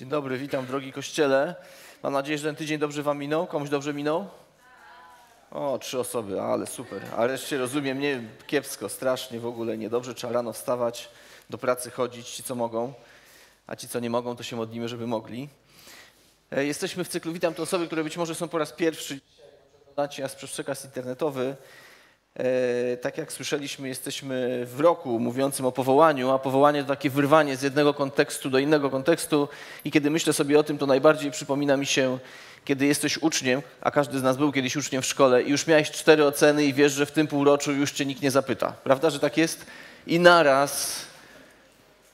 Dzień dobry, witam drogi kościele. Mam nadzieję, że ten tydzień dobrze wam minął. Komuś dobrze minął? O, trzy osoby, ale super. A reszcie rozumiem, nie kiepsko, strasznie w ogóle niedobrze. Trzeba rano wstawać, do pracy chodzić, ci co mogą, a ci co nie mogą, to się modlimy, żeby mogli. E, Jesteśmy w cyklu Witam te osoby, które być może są po raz pierwszy nas przez przekaz internetowy. E, Tak jak słyszeliśmy, jesteśmy w roku mówiącym o powołaniu, a powołanie to takie wyrwanie z jednego kontekstu do innego kontekstu. I kiedy myślę sobie o tym, to najbardziej przypomina mi się, kiedy jesteś uczniem, a każdy z nas był kiedyś uczniem w szkole i już miałeś cztery oceny i wiesz, że w tym półroczu już cię nikt nie zapyta. Prawda, że tak jest? I naraz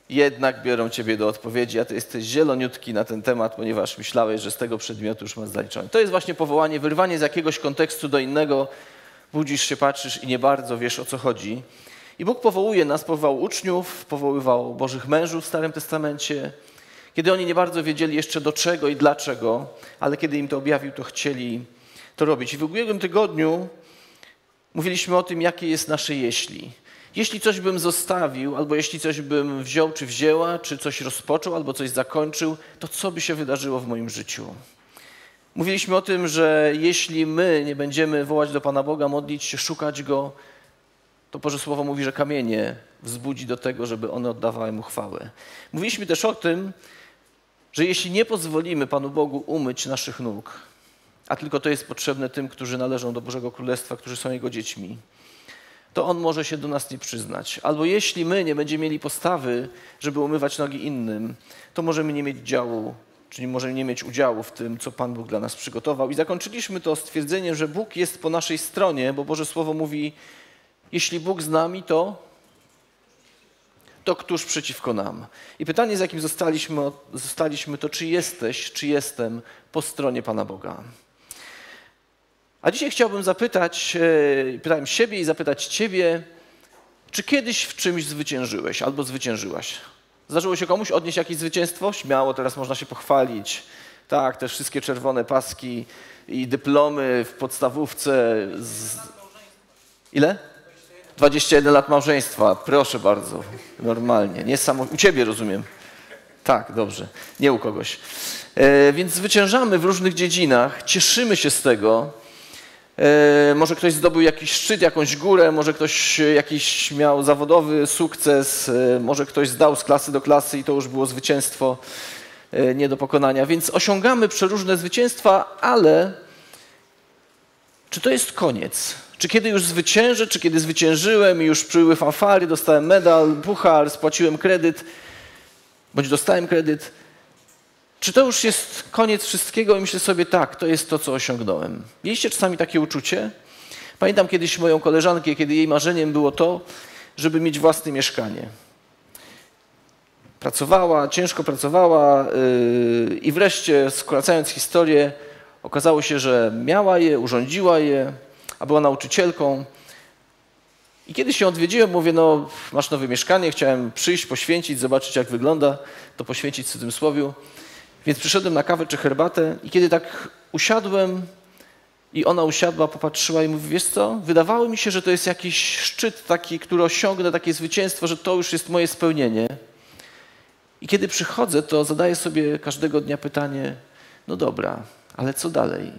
jednak biorą ciebie do odpowiedzi, a ty jesteś zieloniutki na ten temat, ponieważ myślałeś, że z tego przedmiotu już masz zaliczone. To jest właśnie powołanie, wyrwanie z jakiegoś kontekstu do innego, budzisz się, patrzysz i nie bardzo wiesz o co chodzi. I Bóg powołuje nas, powołał uczniów, powoływał Bożych mężów w Starym Testamencie, kiedy oni nie bardzo wiedzieli jeszcze do czego i dlaczego, ale kiedy im to objawił, to chcieli to robić. I w ubiegłym tygodniu mówiliśmy o tym, jakie jest nasze jeśli. Jeśli coś bym zostawił, albo jeśli coś bym wziął czy wzięła, czy coś rozpoczął, albo coś zakończył, to co by się wydarzyło w moim życiu? Mówiliśmy o tym, że jeśli my nie będziemy wołać do Pana Boga, modlić się, szukać Go, to Boże Słowo mówi, że kamienie wzbudzi do tego, żeby one oddawały Mu chwałę. Mówiliśmy też o tym, że jeśli nie pozwolimy Panu Bogu umyć naszych nóg, a tylko to jest potrzebne tym, którzy należą do Bożego Królestwa, którzy są Jego dziećmi, to On może się do nas nie przyznać. Albo jeśli my nie będziemy mieli postawy, żeby umywać nogi innym, to możemy nie mieć działu, czyli możemy nie mieć udziału w tym, co Pan Bóg dla nas przygotował. I zakończyliśmy to stwierdzeniem, że Bóg jest po naszej stronie, bo Boże Słowo mówi, jeśli Bóg z nami, to to któż przeciwko nam? I pytanie, z jakim zostaliśmy, zostaliśmy, to czy jesteś, czy jestem po stronie Pana Boga? A dzisiaj chciałbym zapytać, e, pytałem siebie i zapytać Ciebie, czy kiedyś w czymś zwyciężyłeś albo zwyciężyłaś? Zdarzyło się komuś odnieść jakieś zwycięstwo? Śmiało, teraz można się pochwalić. Tak, te wszystkie czerwone paski i dyplomy w podstawówce. Z... Ile? 21 lat małżeństwa, proszę bardzo, normalnie, niesamowite. U ciebie rozumiem. Tak, dobrze, nie u kogoś. E, więc zwyciężamy w różnych dziedzinach, cieszymy się z tego. E, może ktoś zdobył jakiś szczyt, jakąś górę, może ktoś jakiś miał zawodowy sukces, e, może ktoś zdał z klasy do klasy i to już było zwycięstwo e, nie do pokonania. Więc osiągamy przeróżne zwycięstwa, ale czy to jest koniec? Czy kiedy już zwyciężę, czy kiedy zwyciężyłem i już przybyły fanfary, dostałem medal, puchar, spłaciłem kredyt, bądź dostałem kredyt, czy to już jest koniec wszystkiego i myślę sobie, tak, to jest to, co osiągnąłem. Mieliście czasami takie uczucie? Pamiętam kiedyś moją koleżankę, kiedy jej marzeniem było to, żeby mieć własne mieszkanie. Pracowała, ciężko pracowała yy, i wreszcie, skracając historię, okazało się, że miała je, urządziła je, a była nauczycielką. I kiedy się odwiedziłem, mówię, no masz nowe mieszkanie, chciałem przyjść, poświęcić, zobaczyć jak wygląda, to poświęcić w cudzysłowiu. Więc przyszedłem na kawę czy herbatę i kiedy tak usiadłem i ona usiadła, popatrzyła i mówi, wiesz co, wydawało mi się, że to jest jakiś szczyt taki, który osiągnę, takie zwycięstwo, że to już jest moje spełnienie. I kiedy przychodzę, to zadaję sobie każdego dnia pytanie, no dobra, ale co dalej?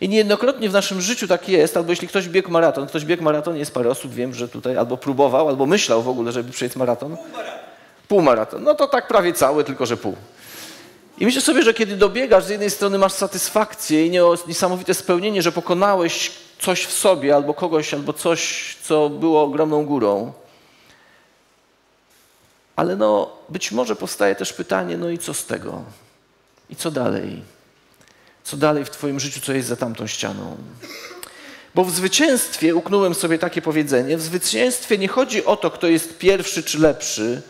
I niejednokrotnie w naszym życiu tak jest, albo jeśli ktoś biegł maraton, ktoś biegł maraton, jest parę osób, wiem, że tutaj albo próbował, albo myślał w ogóle, żeby przejść maraton. Pół maraton. No to tak prawie cały, tylko że pół. I myślę sobie, że kiedy dobiegasz, z jednej strony masz satysfakcję i niesamowite spełnienie, że pokonałeś coś w sobie, albo kogoś, albo coś, co było ogromną górą. Ale no, być może powstaje też pytanie, no i co z tego? I co dalej? Co dalej w Twoim życiu, co jest za tamtą ścianą? Bo w zwycięstwie, uknąłem sobie takie powiedzenie, w zwycięstwie nie chodzi o to, kto jest pierwszy czy lepszy,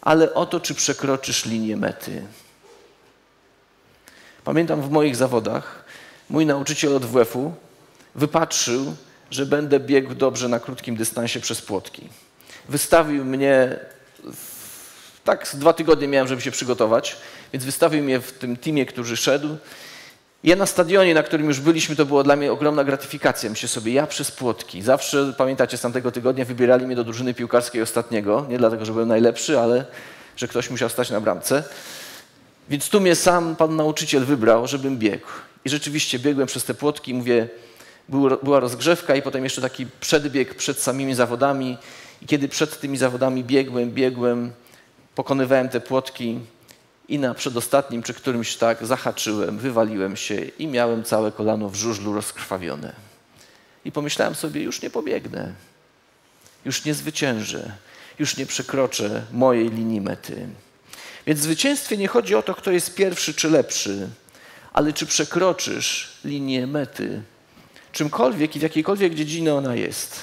ale o to, czy przekroczysz linię mety. Pamiętam w moich zawodach, mój nauczyciel od WF-u wypatrzył, że będę biegł dobrze na krótkim dystansie przez płotki. Wystawił mnie, tak dwa tygodnie miałem, żeby się przygotować, więc wystawił mnie w tym teamie, który szedł. Ja na stadionie, na którym już byliśmy, to była dla mnie ogromna gratyfikacja. Myślę sobie, ja przez płotki. Zawsze, pamiętacie, z tamtego tygodnia wybierali mnie do drużyny piłkarskiej ostatniego. Nie dlatego, że byłem najlepszy, ale że ktoś musiał stać na bramce. Więc tu mnie sam pan nauczyciel wybrał, żebym biegł. I rzeczywiście biegłem przez te płotki mówię, była rozgrzewka i potem jeszcze taki przedbieg przed samymi zawodami. I kiedy przed tymi zawodami biegłem, biegłem, pokonywałem te płotki i na przedostatnim czy którymś tak zahaczyłem, wywaliłem się i miałem całe kolano w żużlu rozkrwawione. I pomyślałem sobie, już nie pobiegnę, już nie zwyciężę, już nie przekroczę mojej linii mety. Więc w zwycięstwie nie chodzi o to, kto jest pierwszy czy lepszy, ale czy przekroczysz linię mety, czymkolwiek i w jakiejkolwiek dziedzinie ona jest.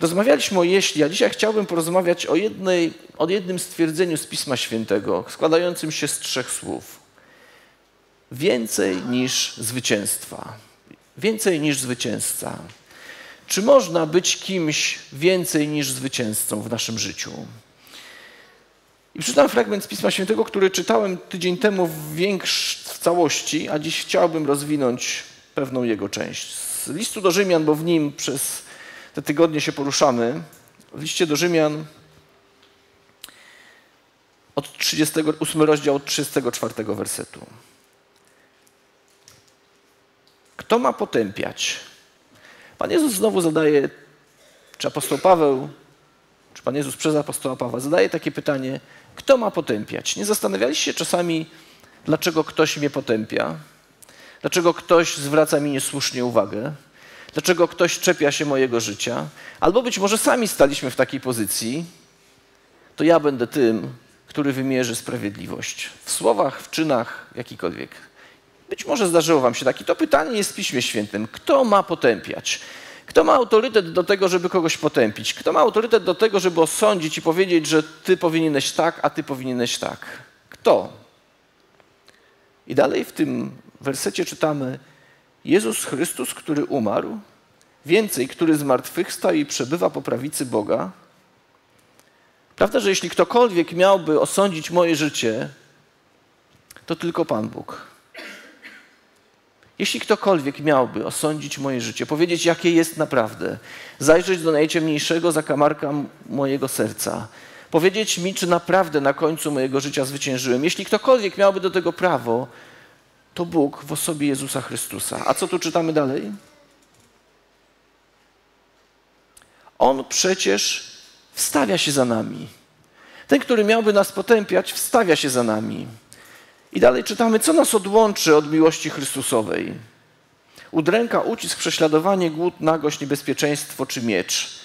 Rozmawialiśmy o jeśli, a dzisiaj chciałbym porozmawiać o, jednej, o jednym stwierdzeniu z Pisma Świętego, składającym się z trzech słów. Więcej niż zwycięstwa. Więcej niż zwycięzca. Czy można być kimś więcej niż zwycięzcą w naszym życiu? I przeczytam fragment z Pisma Świętego, który czytałem tydzień temu w, większ, w całości, a dziś chciałbym rozwinąć pewną jego część. Z listu do Rzymian, bo w nim przez te tygodnie się poruszamy. W liście do Rzymian od 38 rozdział od 34 wersetu. Kto ma potępiać? Pan Jezus znowu zadaje, czy apostoł Paweł, czy Pan Jezus przez apostoła Pawła zadaje takie pytanie, kto ma potępiać? Nie zastanawialiście się czasami, dlaczego ktoś mnie potępia? Dlaczego ktoś zwraca mi niesłusznie uwagę? Dlaczego ktoś czepia się mojego życia? Albo być może sami staliśmy w takiej pozycji, to ja będę tym, który wymierzy sprawiedliwość. W słowach, w czynach, jakikolwiek. Być może zdarzyło wam się takie. To pytanie jest w Piśmie Świętym. Kto ma potępiać? Kto ma autorytet do tego, żeby kogoś potępić? Kto ma autorytet do tego, żeby osądzić i powiedzieć, że ty powinieneś tak, a ty powinieneś tak? Kto? I dalej w tym wersecie czytamy: Jezus Chrystus, który umarł, więcej, który zmartwychwstał i przebywa po prawicy Boga. Prawda, że jeśli ktokolwiek miałby osądzić moje życie, to tylko Pan Bóg. Jeśli ktokolwiek miałby osądzić moje życie, powiedzieć, jakie jest naprawdę, zajrzeć do najciemniejszego zakamarka mojego serca, powiedzieć mi, czy naprawdę na końcu mojego życia zwyciężyłem, jeśli ktokolwiek miałby do tego prawo, to Bóg w osobie Jezusa Chrystusa. A co tu czytamy dalej? On przecież wstawia się za nami. Ten, który miałby nas potępiać, wstawia się za nami. I dalej czytamy, co nas odłączy od miłości Chrystusowej. Udręka, ucisk, prześladowanie, głód, nagość, niebezpieczeństwo czy miecz.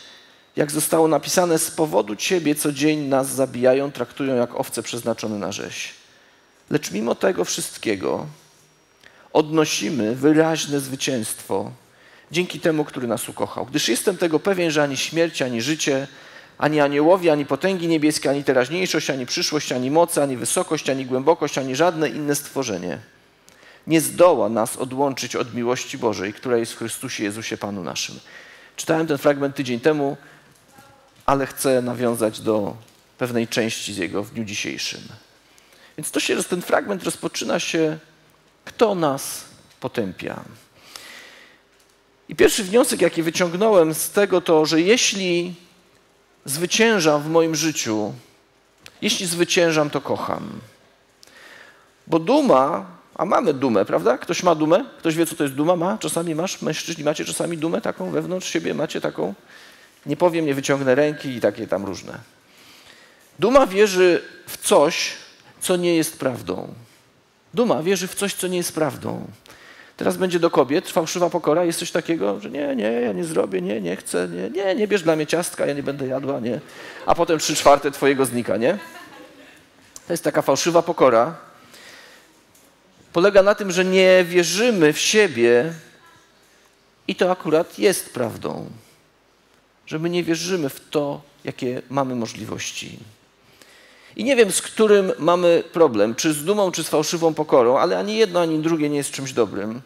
Jak zostało napisane, z powodu Ciebie co dzień nas zabijają, traktują jak owce przeznaczone na rzeź. Lecz mimo tego wszystkiego odnosimy wyraźne zwycięstwo dzięki temu, który nas ukochał. Gdyż jestem tego pewien, że ani śmierć, ani życie, ani aniołowie, ani potęgi niebieskie, ani teraźniejszość, ani przyszłość, ani moc, ani wysokość, ani głębokość, ani żadne inne stworzenie nie zdoła nas odłączyć od miłości Bożej, która jest w Chrystusie Jezusie Panu naszym. Czytałem ten fragment tydzień temu, ale chcę nawiązać do pewnej części z jego w dniu dzisiejszym. Więc to się, ten fragment rozpoczyna się, kto nas potępia. I pierwszy wniosek, jaki wyciągnąłem z tego, to, że jeśli zwyciężam w moim życiu, jeśli zwyciężam, to kocham. Bo duma, a mamy dumę, prawda? Ktoś ma dumę? Ktoś wie, co to jest duma? Ma? Czasami masz? Mężczyźni macie czasami dumę taką wewnątrz siebie? Macie taką? Nie powiem, nie wyciągnę ręki i takie tam różne. Duma wierzy w coś, co nie jest prawdą. Duma wierzy w coś, co nie jest prawdą. Teraz będzie do kobiet fałszywa pokora. Jest coś takiego, że nie, nie, ja nie zrobię, nie, nie chcę, nie, nie, nie bierz dla mnie ciastka, ja nie będę jadła, nie. A potem trzy czwarte twojego znika, nie? To jest taka fałszywa pokora. Polega na tym, że nie wierzymy w siebie i to akurat jest prawdą. Że my nie wierzymy w to, jakie mamy możliwości. I nie wiem, z którym mamy problem, czy z dumą, czy z fałszywą pokorą, ale ani jedno, ani drugie nie jest czymś dobrym.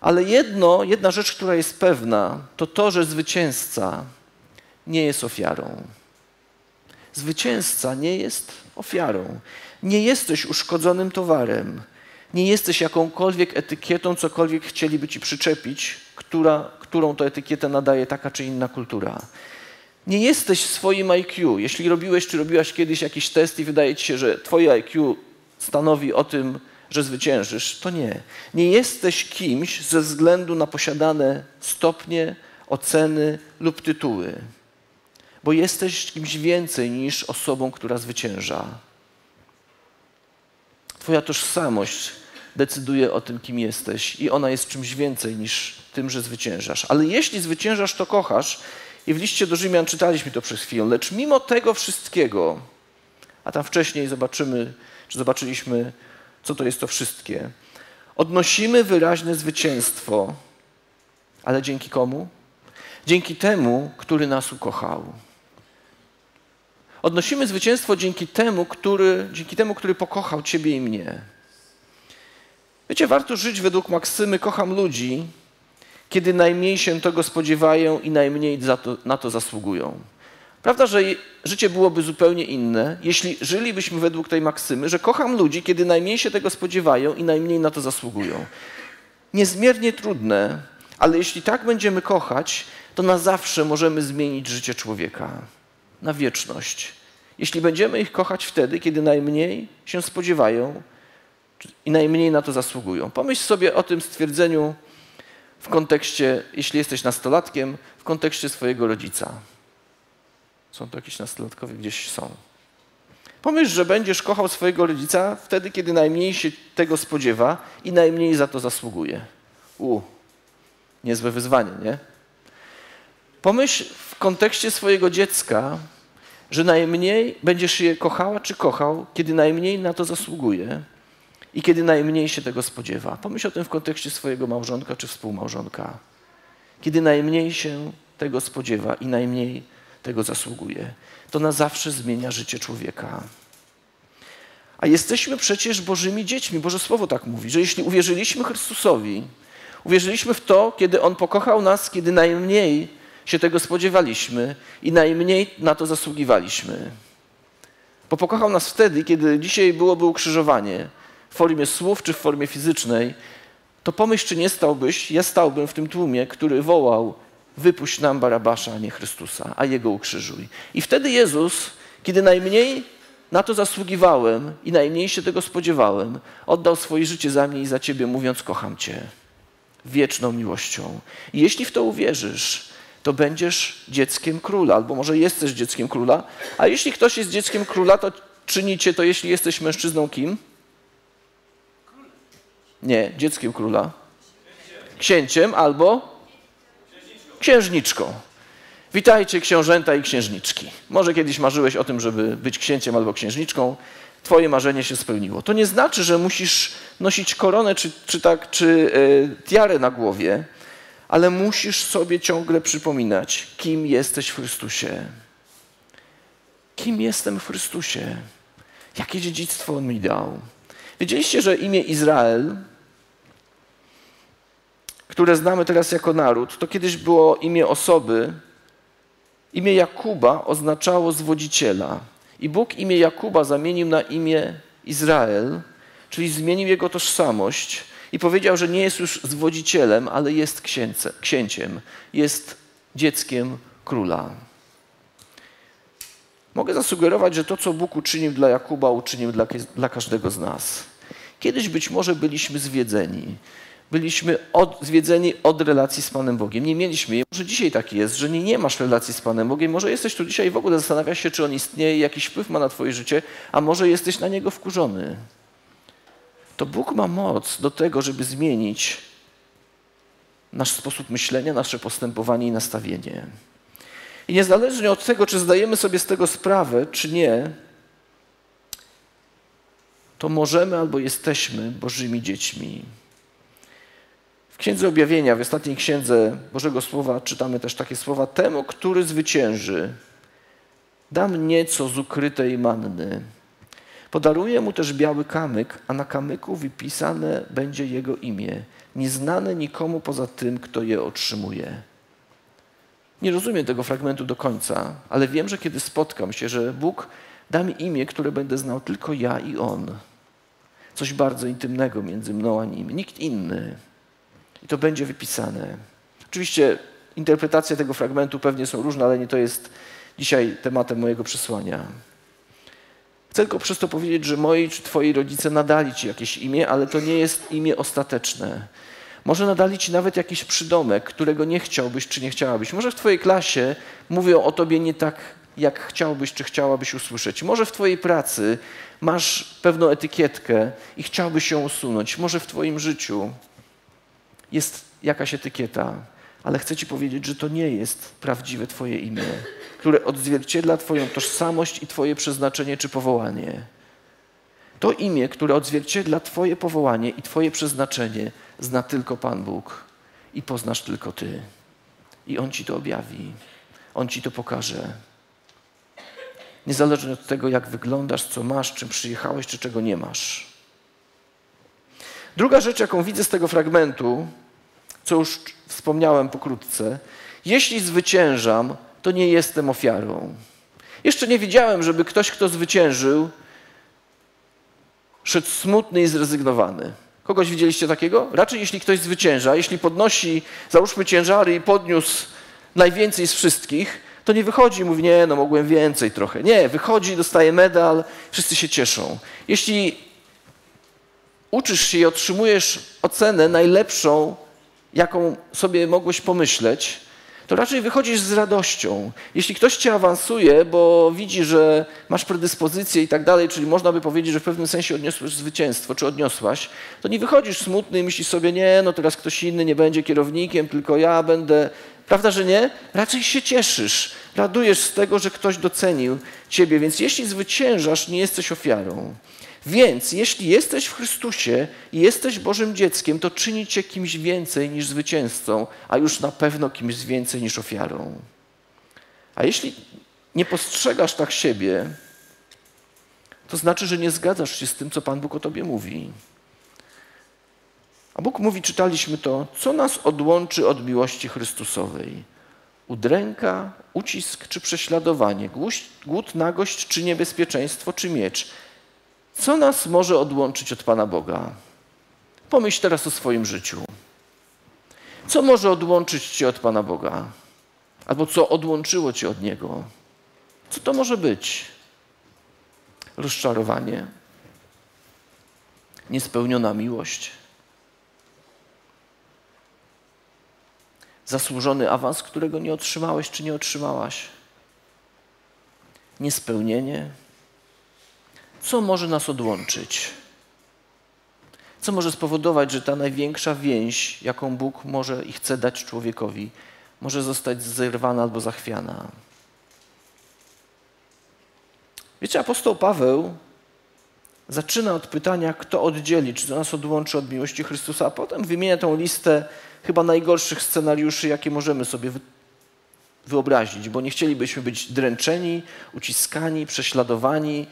Ale jedno, jedna rzecz, która jest pewna, to to, że zwycięzca nie jest ofiarą. Zwycięzca nie jest ofiarą. Nie jesteś uszkodzonym towarem. Nie jesteś jakąkolwiek etykietą, cokolwiek chcieliby ci przyczepić, która, którą to etykietę nadaje taka czy inna kultura. Nie jesteś swoim IQ. Jeśli robiłeś czy robiłaś kiedyś jakiś test i wydaje ci się, że twoje IQ stanowi o tym, że zwyciężysz, to nie. Nie jesteś kimś ze względu na posiadane stopnie, oceny lub tytuły, bo jesteś kimś więcej niż osobą, która zwycięża. Twoja tożsamość decyduje o tym, kim jesteś, i ona jest czymś więcej niż tym, że zwyciężasz. Ale jeśli zwyciężasz, to kochasz. I w liście do Rzymian czytaliśmy to przez chwilę. Lecz mimo tego wszystkiego, a tam wcześniej zobaczymy, czy zobaczyliśmy, co to jest to wszystkie, odnosimy wyraźne zwycięstwo. Ale dzięki komu? Dzięki temu, który nas ukochał. Odnosimy zwycięstwo dzięki temu, który, dzięki temu, który pokochał Ciebie i mnie. Wiecie, warto żyć według maksymy kocham ludzi, kiedy najmniej się tego spodziewają i najmniej to, na to zasługują. Prawda, że życie byłoby zupełnie inne, jeśli żylibyśmy według tej maksymy, że kocham ludzi, kiedy najmniej się tego spodziewają i najmniej na to zasługują. Niezmiernie trudne, ale jeśli tak będziemy kochać, to na zawsze możemy zmienić życie człowieka na wieczność. Jeśli będziemy ich kochać wtedy, kiedy najmniej się spodziewają i najmniej na to zasługują. Pomyśl sobie o tym stwierdzeniu w kontekście, jeśli jesteś nastolatkiem, w kontekście swojego rodzica. Są to jakieś nastolatkowie, gdzieś są. Pomyśl, że będziesz kochał swojego rodzica wtedy, kiedy najmniej się tego spodziewa i najmniej za to zasługuje. U, niezłe wyzwanie, nie? Pomyśl w kontekście swojego dziecka, że najmniej będziesz je kochała czy kochał, kiedy najmniej na to zasługuje i kiedy najmniej się tego spodziewa. Pomyśl o tym w kontekście swojego małżonka czy współmałżonka. Kiedy najmniej się tego spodziewa i najmniej tego zasługuje. To na zawsze zmienia życie człowieka. A jesteśmy przecież Bożymi dziećmi. Boże Słowo tak mówi, że jeśli uwierzyliśmy Chrystusowi, uwierzyliśmy w to, kiedy On pokochał nas, kiedy najmniej się tego spodziewaliśmy i najmniej na to zasługiwaliśmy. Bo pokochał nas wtedy, kiedy dzisiaj byłoby ukrzyżowanie w formie słów czy w formie fizycznej, to pomyśl, czy nie stałbyś, ja stałbym w tym tłumie, który wołał wypuść nam Barabasza, a nie Chrystusa, a Jego ukrzyżuj. I wtedy Jezus, kiedy najmniej na to zasługiwałem i najmniej się tego spodziewałem, oddał swoje życie za mnie i za Ciebie, mówiąc kocham Cię wieczną miłością. I jeśli w to uwierzysz, to będziesz dzieckiem króla, albo może jesteś dzieckiem króla, a jeśli ktoś jest dzieckiem króla, to czynicie to, jeśli jesteś mężczyzną kim? Nie, dzieckiem króla. Księciem albo księżniczką. Witajcie książęta i księżniczki. Może kiedyś marzyłeś o tym, żeby być księciem albo księżniczką. Twoje marzenie się spełniło. To nie znaczy, że musisz nosić koronę czy, czy, tak, czy y, tiarę na głowie, ale musisz sobie ciągle przypominać, kim jesteś w Chrystusie. Kim jestem w Chrystusie? Jakie dziedzictwo On mi dał? Wiedzieliście, że imię Izrael które znamy teraz jako naród, to kiedyś było imię osoby. Imię Jakuba oznaczało zwodziciela. I Bóg imię Jakuba zamienił na imię Izrael, czyli zmienił jego tożsamość i powiedział, że nie jest już zwodzicielem, ale jest księce, księciem, jest dzieckiem króla. Mogę zasugerować, że to, co Bóg uczynił dla Jakuba, uczynił dla, dla każdego z nas. Kiedyś być może byliśmy zwiedzeni, byliśmy od, zwiedzeni od relacji z Panem Bogiem. Nie mieliśmy jej. Może dzisiaj tak jest, że nie, nie masz relacji z Panem Bogiem. Może jesteś tu dzisiaj i w ogóle zastanawiasz się, czy On istnieje, jakiś wpływ ma na Twoje życie, a może jesteś na Niego wkurzony. To Bóg ma moc do tego, żeby zmienić nasz sposób myślenia, nasze postępowanie i nastawienie. I niezależnie od tego, czy zdajemy sobie z tego sprawę, czy nie, to możemy albo jesteśmy Bożymi dziećmi. Księdze Objawienia, w ostatniej księdze Bożego Słowa czytamy też takie słowa: Temu, który zwycięży, dam nieco z ukrytej manny. Podaruję mu też biały kamyk, a na kamyku wypisane będzie jego imię, nieznane nikomu poza tym, kto je otrzymuje. Nie rozumiem tego fragmentu do końca, ale wiem, że kiedy spotkam się, że Bóg da mi imię, które będę znał tylko ja i On. Coś bardzo intymnego między mną a nim, nikt inny. I to będzie wypisane. Oczywiście interpretacje tego fragmentu pewnie są różne, ale nie to jest dzisiaj tematem mojego przesłania. Chcę tylko przez to powiedzieć, że moi czy twoi rodzice nadali ci jakieś imię, ale to nie jest imię ostateczne. Może nadali ci nawet jakiś przydomek, którego nie chciałbyś czy nie chciałabyś. Może w twojej klasie mówią o tobie nie tak, jak chciałbyś czy chciałabyś usłyszeć. Może w twojej pracy masz pewną etykietkę i chciałbyś ją usunąć. Może w twoim życiu jest jakaś etykieta, ale chcę ci powiedzieć, że to nie jest prawdziwe twoje imię, które odzwierciedla twoją tożsamość i twoje przeznaczenie czy powołanie. To imię, które odzwierciedla twoje powołanie i twoje przeznaczenie, zna tylko Pan Bóg i poznasz tylko Ty. I On Ci to objawi, On Ci to pokaże. Niezależnie od tego, jak wyglądasz, co masz, czym przyjechałeś, czy czego nie masz. Druga rzecz, jaką widzę z tego fragmentu, co już wspomniałem pokrótce, jeśli zwyciężam, to nie jestem ofiarą. Jeszcze nie widziałem, żeby ktoś, kto zwyciężył, szedł smutny i zrezygnowany. Kogoś widzieliście takiego? Raczej jeśli ktoś zwycięża, jeśli podnosi, załóżmy ciężary i podniósł najwięcej z wszystkich, to nie wychodzi mówi, nie, no mogłem więcej trochę. Nie, wychodzi, dostaje medal, wszyscy się cieszą. Jeśli uczysz się i otrzymujesz ocenę najlepszą, jaką sobie mogłeś pomyśleć, to raczej wychodzisz z radością. Jeśli ktoś cię awansuje, bo widzi, że masz predyspozycję i tak dalej, czyli można by powiedzieć, że w pewnym sensie odniosłeś zwycięstwo, czy odniosłaś, to nie wychodzisz smutny i myślisz sobie, nie, no teraz ktoś inny nie będzie kierownikiem, tylko ja będę. Prawda, że nie? Raczej się cieszysz, radujesz z tego, że ktoś docenił ciebie, więc jeśli zwyciężasz, nie jesteś ofiarą. Więc jeśli jesteś w Chrystusie i jesteś Bożym dzieckiem, to czyni cię kimś więcej niż zwycięzcą, a już na pewno kimś więcej niż ofiarą. A jeśli nie postrzegasz tak siebie, to znaczy, że nie zgadzasz się z tym, co Pan Bóg o tobie mówi. A Bóg mówi, czytaliśmy to, co nas odłączy od miłości Chrystusowej. Udręka, ucisk czy prześladowanie, głód, nagość czy niebezpieczeństwo czy miecz – co nas może odłączyć od Pana Boga? Pomyśl teraz o swoim życiu. Co może odłączyć Cię od Pana Boga? Albo co odłączyło Cię od Niego? Co to może być? Rozczarowanie? Niespełniona miłość? Zasłużony awans, którego nie otrzymałeś czy nie otrzymałaś? Niespełnienie? Co może nas odłączyć? Co może spowodować, że ta największa więź, jaką Bóg może i chce dać człowiekowi, może zostać zerwana albo zachwiana? Wiecie, apostoł Paweł zaczyna od pytania, kto oddzieli, czy to nas odłączy od miłości Chrystusa, a potem wymienia tą listę chyba najgorszych scenariuszy, jakie możemy sobie wyobrazić, bo nie chcielibyśmy być dręczeni, uciskani, prześladowani,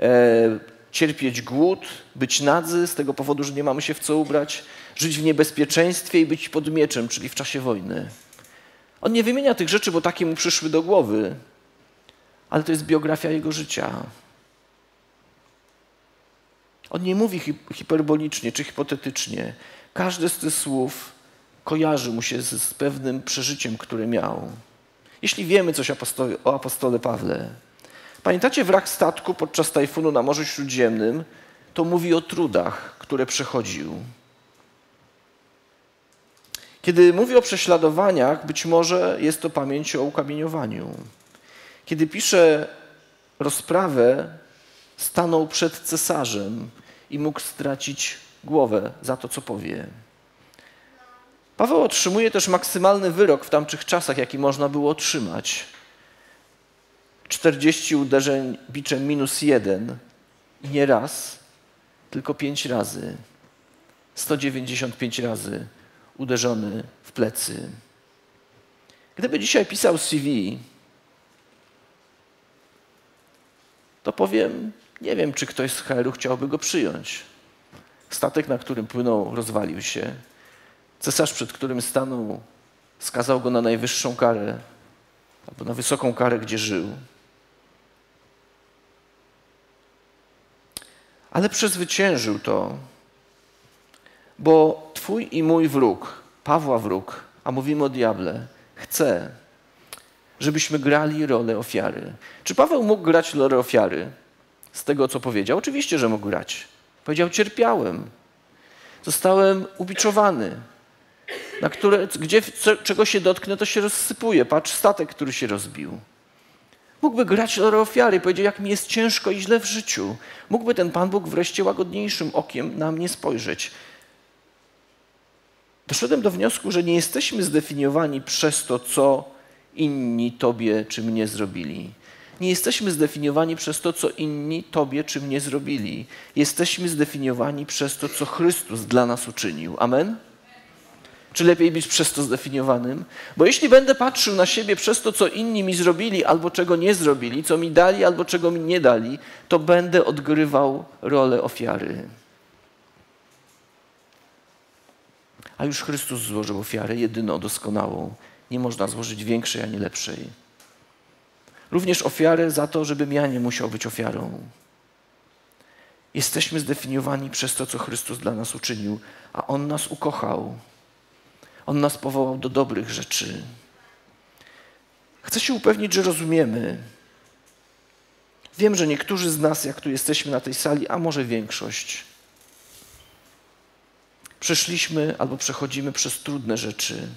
E, cierpieć głód, być nadzy z tego powodu, że nie mamy się w co ubrać, żyć w niebezpieczeństwie i być pod mieczem, czyli w czasie wojny. On nie wymienia tych rzeczy, bo takie mu przyszły do głowy, ale to jest biografia jego życia. On nie mówi hiperbolicznie czy hipotetycznie. Każde z tych słów kojarzy mu się z, z pewnym przeżyciem, które miał. Jeśli wiemy coś o apostole Pawle, Pamiętacie wrak statku podczas tajfunu na Morzu Śródziemnym? To mówi o trudach, które przechodził. Kiedy mówi o prześladowaniach, być może jest to pamięć o ukamieniowaniu. Kiedy pisze rozprawę, stanął przed cesarzem i mógł stracić głowę za to, co powie. Paweł otrzymuje też maksymalny wyrok w tamtych czasach, jaki można było otrzymać. 40 uderzeń biczem minus jeden i nie raz, tylko pięć razy. 195 razy uderzony w plecy. Gdyby dzisiaj pisał CV, to powiem, nie wiem, czy ktoś z HR-u chciałby go przyjąć. Statek, na którym płynął, rozwalił się. Cesarz, przed którym stanął, skazał go na najwyższą karę, albo na wysoką karę, gdzie żył. ale przezwyciężył to, bo Twój i mój wróg, Pawła wróg, a mówimy o diable, chce, żebyśmy grali rolę ofiary. Czy Paweł mógł grać rolę ofiary? z tego, co powiedział? Oczywiście, że mógł grać. Powiedział: Cierpiałem, zostałem ubiczowany, na które, gdzie co, czego się dotknę, to się rozsypuje. Patrz, statek, który się rozbił. Mógłby grać rolę ofiary i powiedzieć, jak mi jest ciężko i źle w życiu. Mógłby ten Pan Bóg wreszcie łagodniejszym okiem na mnie spojrzeć. Doszedłem do wniosku, że nie jesteśmy zdefiniowani przez to, co inni Tobie czy mnie zrobili. Nie jesteśmy zdefiniowani przez to, co inni Tobie czy mnie zrobili. Jesteśmy zdefiniowani przez to, co Chrystus dla nas uczynił. Amen? Czy lepiej być przez to zdefiniowanym? Bo jeśli będę patrzył na siebie przez to, co inni mi zrobili albo czego nie zrobili, co mi dali albo czego mi nie dali, to będę odgrywał rolę ofiary. A już Chrystus złożył ofiarę jedyną, doskonałą. Nie można złożyć większej ani lepszej. Również ofiarę za to, żebym ja nie musiał być ofiarą. Jesteśmy zdefiniowani przez to, co Chrystus dla nas uczynił, a On nas ukochał. On nas powołał do dobrych rzeczy. Chcę się upewnić, że rozumiemy. Wiem, że niektórzy z nas, jak tu jesteśmy na tej sali, a może większość, przeszliśmy albo przechodzimy przez trudne rzeczy.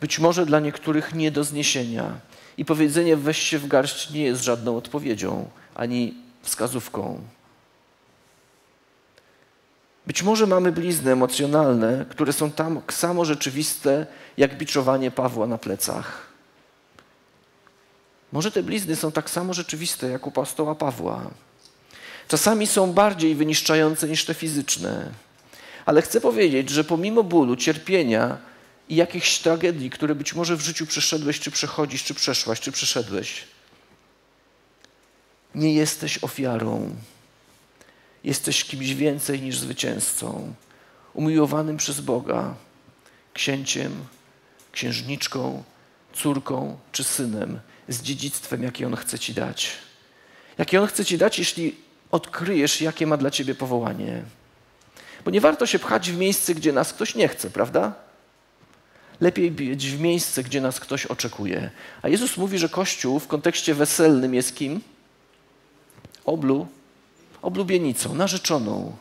Być może dla niektórych nie do zniesienia. I powiedzenie weź się w garść nie jest żadną odpowiedzią ani wskazówką. Być może mamy blizny emocjonalne, które są tak samo rzeczywiste, jak biczowanie Pawła na plecach. Może te blizny są tak samo rzeczywiste, jak u apostoła Pawła. Czasami są bardziej wyniszczające niż te fizyczne. Ale chcę powiedzieć, że pomimo bólu, cierpienia i jakichś tragedii, które być może w życiu przeszedłeś, czy przechodzisz, czy przeszłaś, czy przeszedłeś, nie jesteś ofiarą. Jesteś kimś więcej niż zwycięzcą, umiłowanym przez Boga, księciem, księżniczką, córką czy synem z dziedzictwem, jakie On chce Ci dać. Jakie On chce Ci dać, jeśli odkryjesz, jakie ma dla Ciebie powołanie. Bo nie warto się pchać w miejsce, gdzie nas ktoś nie chce, prawda? Lepiej być w miejsce, gdzie nas ktoś oczekuje. A Jezus mówi, że Kościół w kontekście weselnym jest kim? Oblu oblubienicą, narzeczoną.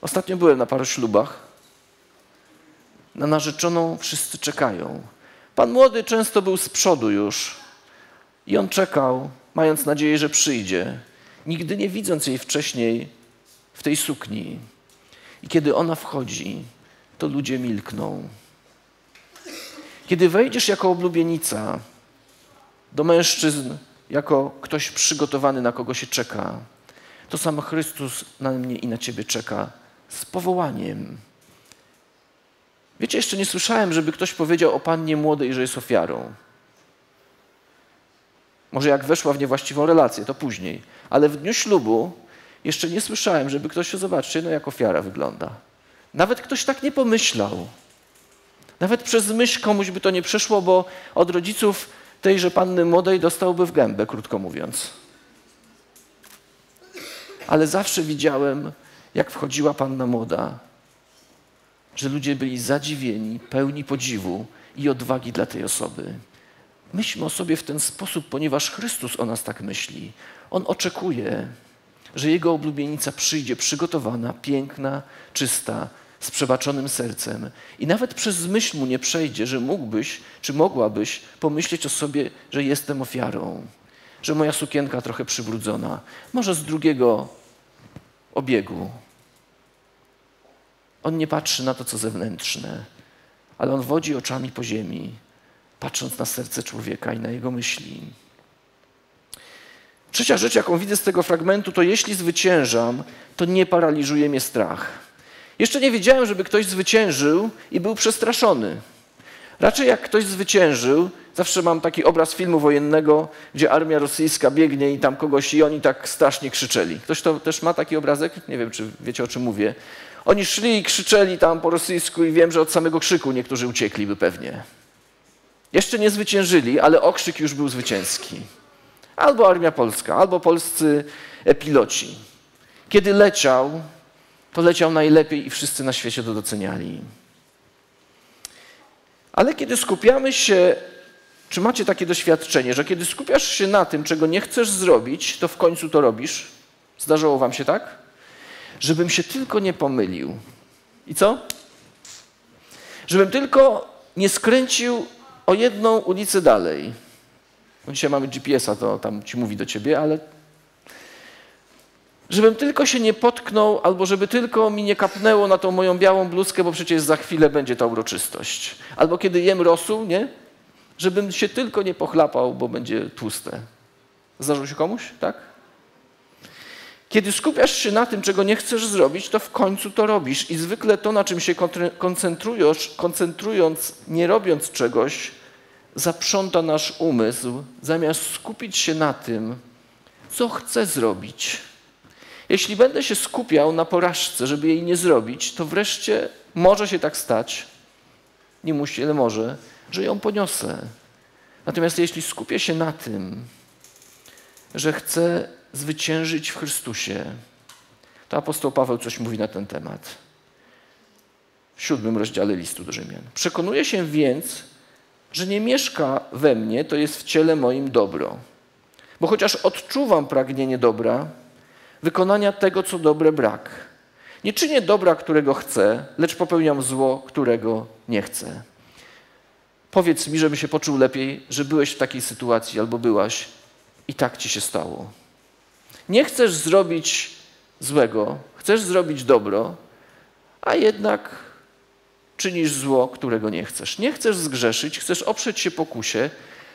Ostatnio byłem na paru ślubach. Na narzeczoną wszyscy czekają. Pan młody często był z przodu już i on czekał, mając nadzieję, że przyjdzie, nigdy nie widząc jej wcześniej w tej sukni. I kiedy ona wchodzi, to ludzie milkną. Kiedy wejdziesz jako oblubienica do mężczyzn, jako ktoś przygotowany, na kogo się czeka, to sam Chrystus na mnie i na ciebie czeka z powołaniem. Wiecie, jeszcze nie słyszałem, żeby ktoś powiedział o pannie młodej, że jest ofiarą. Może jak weszła w niewłaściwą relację, to później. Ale w dniu ślubu jeszcze nie słyszałem, żeby ktoś się zobaczył, no jak ofiara wygląda. Nawet ktoś tak nie pomyślał. Nawet przez myśl komuś by to nie przeszło, bo od rodziców tejże panny młodej dostałby w gębę, krótko mówiąc ale zawsze widziałem, jak wchodziła panna młoda, że ludzie byli zadziwieni, pełni podziwu i odwagi dla tej osoby. Myślmy o sobie w ten sposób, ponieważ Chrystus o nas tak myśli. On oczekuje, że Jego oblubienica przyjdzie przygotowana, piękna, czysta, z przebaczonym sercem. I nawet przez myśl mu nie przejdzie, że mógłbyś, czy mogłabyś pomyśleć o sobie, że jestem ofiarą, że moja sukienka trochę przybrudzona. Może z drugiego obiegu. On nie patrzy na to, co zewnętrzne, ale on wodzi oczami po ziemi, patrząc na serce człowieka i na jego myśli. Trzecia rzecz, jaką widzę z tego fragmentu, to jeśli zwyciężam, to nie paraliżuje mnie strach. Jeszcze nie wiedziałem, żeby ktoś zwyciężył i był przestraszony. Raczej jak ktoś zwyciężył, zawsze mam taki obraz filmu wojennego, gdzie armia rosyjska biegnie i tam kogoś i oni tak strasznie krzyczeli. Ktoś to też ma taki obrazek? Nie wiem, czy wiecie o czym mówię. Oni szli i krzyczeli tam po rosyjsku i wiem, że od samego krzyku niektórzy uciekliby pewnie. Jeszcze nie zwyciężyli, ale okrzyk już był zwycięski. Albo armia polska, albo polscy piloci. Kiedy leciał, to leciał najlepiej i wszyscy na świecie to doceniali. Ale kiedy skupiamy się Czy macie takie doświadczenie, że kiedy skupiasz się na tym, czego nie chcesz zrobić, to w końcu to robisz? Zdarzało wam się tak? Żebym się tylko nie pomylił. I co? Żebym tylko nie skręcił o jedną ulicę dalej. No dzisiaj mamy GPS-a, to tam ci mówi do ciebie, ale żebym tylko się nie potknął, albo żeby tylko mi nie kapnęło na tą moją białą bluzkę, bo przecież za chwilę będzie ta uroczystość. Albo kiedy jem rosół, nie? Żebym się tylko nie pochlapał, bo będzie tłuste. Zdarzyło się komuś, tak? Kiedy skupiasz się na tym, czego nie chcesz zrobić, to w końcu to robisz. I zwykle to, na czym się koncentrujesz, koncentrując, nie robiąc czegoś, zaprząta nasz umysł, zamiast skupić się na tym, co chcę zrobić. Jeśli będę się skupiał na porażce, żeby jej nie zrobić, to wreszcie może się tak stać, nie musi, ale może, że ją poniosę. Natomiast jeśli skupię się na tym, że chcę zwyciężyć w Chrystusie, to apostoł Paweł coś mówi na ten temat. W siódmym rozdziale listu do Rzymian. Przekonuję się więc, że nie mieszka we mnie, to jest w ciele moim dobro. Bo chociaż odczuwam pragnienie dobra, wykonania tego, co dobre brak. Nie czynię dobra, którego chcę, lecz popełniam zło, którego nie chcę. Powiedz mi, żeby się poczuł lepiej, że byłeś w takiej sytuacji albo byłaś i tak ci się stało. Nie chcesz zrobić złego, chcesz zrobić dobro, a jednak czynisz zło, którego nie chcesz. Nie chcesz zgrzeszyć, chcesz oprzeć się pokusie,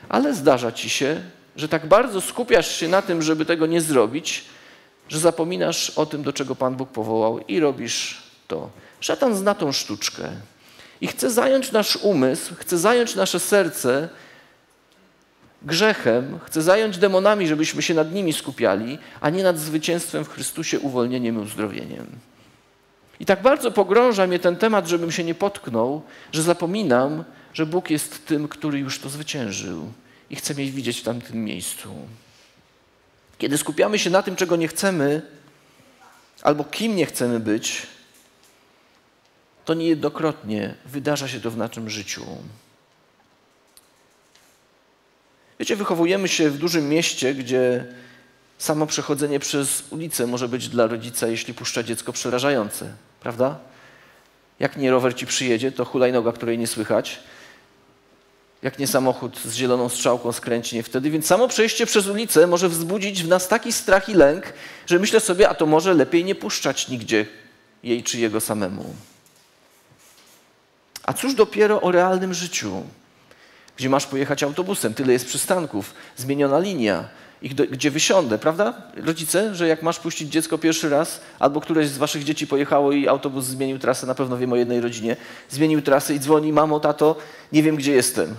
ale zdarza ci się, że tak bardzo skupiasz się na tym, żeby tego nie zrobić, że zapominasz o tym, do czego Pan Bóg powołał i robisz to. Szatan zna tą sztuczkę i chce zająć nasz umysł, chce zająć nasze serce grzechem, chce zająć demonami, żebyśmy się nad nimi skupiali, a nie nad zwycięstwem w Chrystusie, uwolnieniem i uzdrowieniem. I tak bardzo pogrąża mnie ten temat, żebym się nie potknął, że zapominam, że Bóg jest tym, który już to zwyciężył i chce mnie widzieć w tamtym miejscu. Kiedy skupiamy się na tym, czego nie chcemy, albo kim nie chcemy być, to niejednokrotnie wydarza się to w naszym życiu. Wiecie, wychowujemy się w dużym mieście, gdzie samo przechodzenie przez ulicę może być dla rodzica, jeśli puszcza dziecko, przerażające, prawda? Jak nie rower ci przyjedzie, to hulajnoga, której nie słychać. Jak nie samochód z zieloną strzałką skręci nie wtedy. Więc samo przejście przez ulicę może wzbudzić w nas taki strach i lęk, że myślę sobie, a to może lepiej nie puszczać nigdzie jej czy jego samemu. A cóż dopiero o realnym życiu? gdzie masz pojechać autobusem, tyle jest przystanków, zmieniona linia, i gdzie wysiądę, prawda? Rodzice, że jak masz puścić dziecko pierwszy raz, albo któreś z waszych dzieci pojechało i autobus zmienił trasę, na pewno wiem o jednej rodzinie, zmienił trasę i dzwoni, mamo, tato, nie wiem gdzie jestem.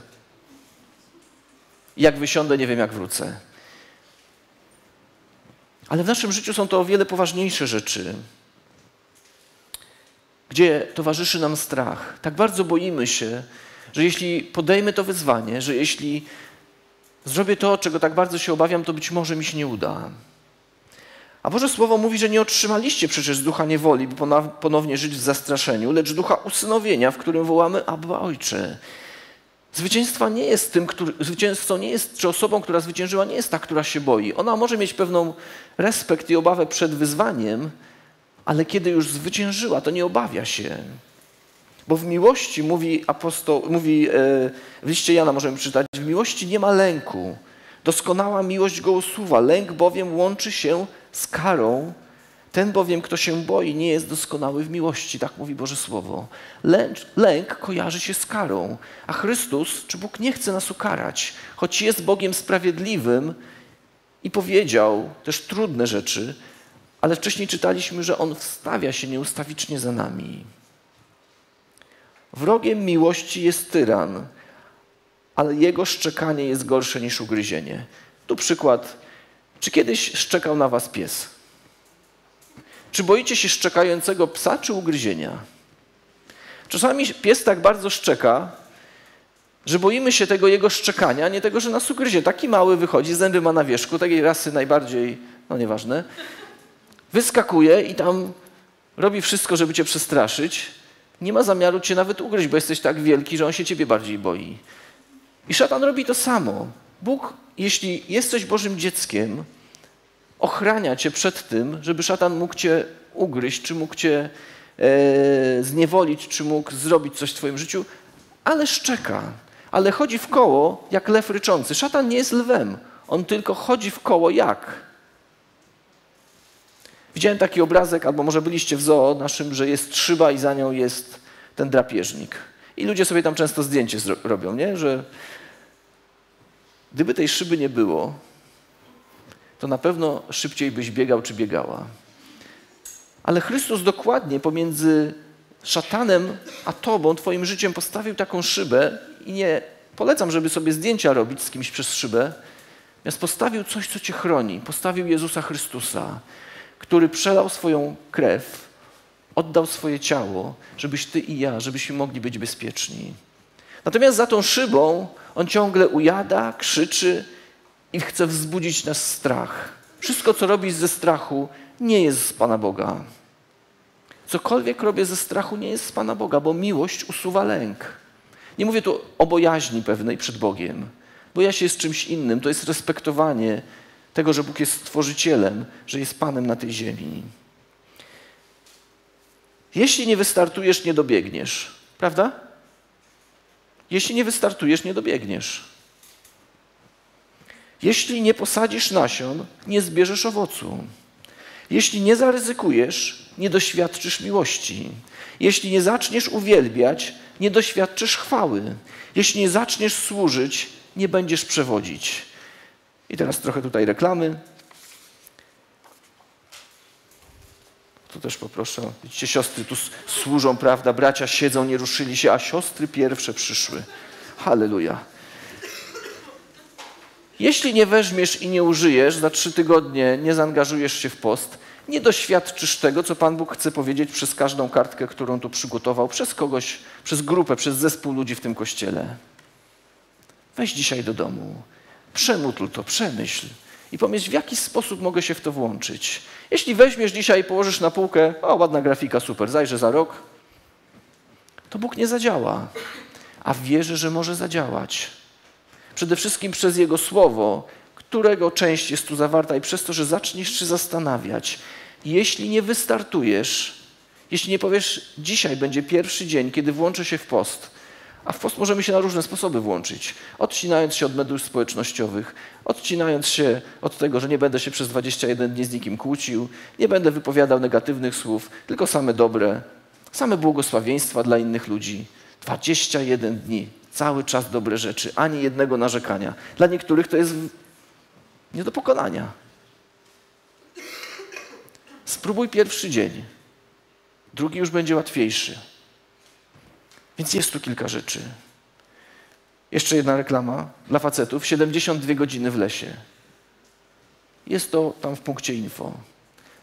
Jak wysiądę, nie wiem jak wrócę. Ale w naszym życiu są to o wiele poważniejsze rzeczy, gdzie towarzyszy nam strach. Tak bardzo boimy się, że jeśli podejmę to wyzwanie, że jeśli zrobię to, czego tak bardzo się obawiam, to być może mi się nie uda. A Boże Słowo mówi, że nie otrzymaliście przecież ducha niewoli, by ponownie żyć w zastraszeniu, lecz ducha usynowienia, w którym wołamy Abba Ojcze. Zwycięstwa nie jest tym, który, zwycięzcą nie jest, czy osobą, która zwyciężyła, nie jest ta, która się boi. Ona może mieć pewną respekt i obawę przed wyzwaniem, ale kiedy już zwyciężyła, to nie obawia się. Bo w miłości, mówi apostoł, mówi e, w liście Jana możemy czytać, w miłości nie ma lęku. Doskonała miłość go usuwa. Lęk bowiem łączy się z karą. Ten bowiem, kto się boi, nie jest doskonały w miłości, tak mówi Boże Słowo. Lęk, lęk kojarzy się z karą, a Chrystus, czy Bóg nie chce nas ukarać, choć jest Bogiem sprawiedliwym i powiedział też trudne rzeczy, ale wcześniej czytaliśmy, że On wstawia się nieustawicznie za nami. Wrogiem miłości jest tyran, ale jego szczekanie jest gorsze niż ugryzienie. Tu przykład. Czy kiedyś szczekał na was pies? Czy boicie się szczekającego psa czy ugryzienia? Czasami pies tak bardzo szczeka, że boimy się tego jego szczekania, nie tego, że nas ugryzie. Taki mały wychodzi, zęby ma na wierzchu, takiej rasy najbardziej, no nieważne. Wyskakuje i tam robi wszystko, żeby cię przestraszyć nie ma zamiaru cię nawet ugryźć, bo jesteś tak wielki, że on się ciebie bardziej boi. I szatan robi to samo. Bóg, jeśli jesteś Bożym dzieckiem, ochrania cię przed tym, żeby szatan mógł cię ugryźć, czy mógł cię e, zniewolić, czy mógł zrobić coś w twoim życiu, ale szczeka. Ale chodzi w koło jak lew ryczący. Szatan nie jest lwem. On tylko chodzi w koło jak? Widziałem taki obrazek, albo może byliście w zoo naszym, że jest szyba i za nią jest ten drapieżnik. I ludzie sobie tam często zdjęcie robią, nie? że gdyby tej szyby nie było, to na pewno szybciej byś biegał czy biegała. Ale Chrystus dokładnie pomiędzy szatanem a tobą, twoim życiem postawił taką szybę i nie polecam, żeby sobie zdjęcia robić z kimś przez szybę, natomiast postawił coś, co cię chroni. Postawił Jezusa Chrystusa, który przelał swoją krew, oddał swoje ciało, żebyś ty i ja, żebyśmy mogli być bezpieczni. Natomiast za tą szybą on ciągle ujada, krzyczy i chce wzbudzić nas strach. Wszystko, co robisz ze strachu, nie jest z Pana Boga. Cokolwiek robię ze strachu, nie jest z Pana Boga, bo miłość usuwa lęk. Nie mówię tu o bojaźni pewnej przed Bogiem. Boja się jest czymś innym. To jest respektowanie tego, że Bóg jest stworzycielem, że jest Panem na tej ziemi. Jeśli nie wystartujesz, nie dobiegniesz. Prawda? Jeśli nie wystartujesz, nie dobiegniesz. Jeśli nie posadzisz nasion, nie zbierzesz owocu. Jeśli nie zaryzykujesz, nie doświadczysz miłości. Jeśli nie zaczniesz uwielbiać, nie doświadczysz chwały. Jeśli nie zaczniesz służyć, nie będziesz przewodzić. I teraz trochę tutaj reklamy. Tu też poproszę. Widzicie, siostry tu służą, prawda? Bracia siedzą, nie ruszyli się, a siostry pierwsze przyszły. Halleluja. Jeśli nie weźmiesz i nie użyjesz, za trzy tygodnie nie zaangażujesz się w post, nie doświadczysz tego, co Pan Bóg chce powiedzieć przez każdą kartkę, którą tu przygotował, przez kogoś, przez grupę, przez zespół ludzi w tym kościele. Weź dzisiaj do domu, przemódl to, przemyśl i pomyśl, w jaki sposób mogę się w to włączyć. Jeśli weźmiesz dzisiaj i położysz na półkę, o ładna grafika, super, zajrzę za rok, to Bóg nie zadziała, a wierzę, że może zadziałać. Przede wszystkim przez Jego Słowo, którego część jest tu zawarta i przez to, że zaczniesz się zastanawiać. Jeśli nie wystartujesz, jeśli nie powiesz, dzisiaj będzie pierwszy dzień, kiedy włączę się w post, a w post możemy się na różne sposoby włączyć. Odcinając się od mediów społecznościowych, odcinając się od tego, że nie będę się przez 21 dni z nikim kłócił, nie będę wypowiadał negatywnych słów, tylko same dobre, same błogosławieństwa dla innych ludzi. 21 dni, cały czas dobre rzeczy, ani jednego narzekania. Dla niektórych to jest nie do pokonania. Spróbuj pierwszy dzień, drugi już będzie łatwiejszy. Więc jest tu kilka rzeczy. Jeszcze jedna reklama dla facetów: 72 godziny w lesie. Jest to tam w punkcie info.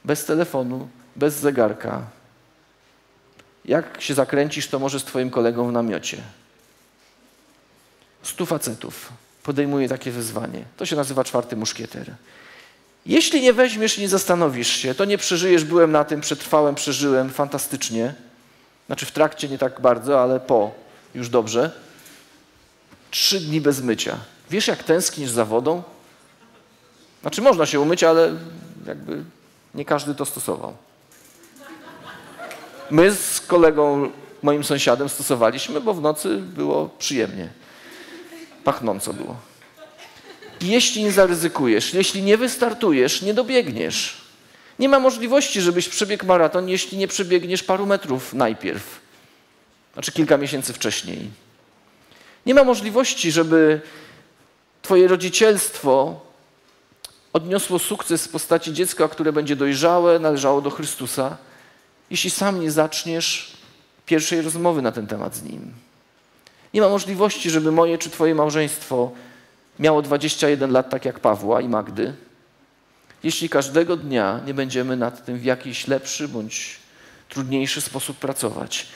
Bez telefonu, bez zegarka. Jak się zakręcisz, to może z Twoim kolegą w namiocie. Stu facetów podejmuje takie wyzwanie. To się nazywa czwarty muszkieter. Jeśli nie weźmiesz i nie zastanowisz się, to nie przeżyjesz. Byłem na tym, przetrwałem, przeżyłem fantastycznie. Znaczy w trakcie nie tak bardzo, ale po już dobrze. Trzy dni bez mycia. Wiesz, jak tęsknisz za wodą? Znaczy można się umyć, ale jakby nie każdy to stosował. My z kolegą, moim sąsiadem stosowaliśmy, bo w nocy było przyjemnie. Pachnąco było. Jeśli nie zaryzykujesz, jeśli nie wystartujesz, nie dobiegniesz. Nie ma możliwości, żebyś przebiegł maraton, jeśli nie przebiegniesz paru metrów najpierw, znaczy kilka miesięcy wcześniej. Nie ma możliwości, żeby Twoje rodzicielstwo odniosło sukces w postaci dziecka, które będzie dojrzałe, należało do Chrystusa, jeśli sam nie zaczniesz pierwszej rozmowy na ten temat z Nim. Nie ma możliwości, żeby moje czy Twoje małżeństwo miało 21 lat, tak jak Pawła i Magdy, jeśli każdego dnia nie będziemy nad tym w jakiś lepszy bądź trudniejszy sposób pracować.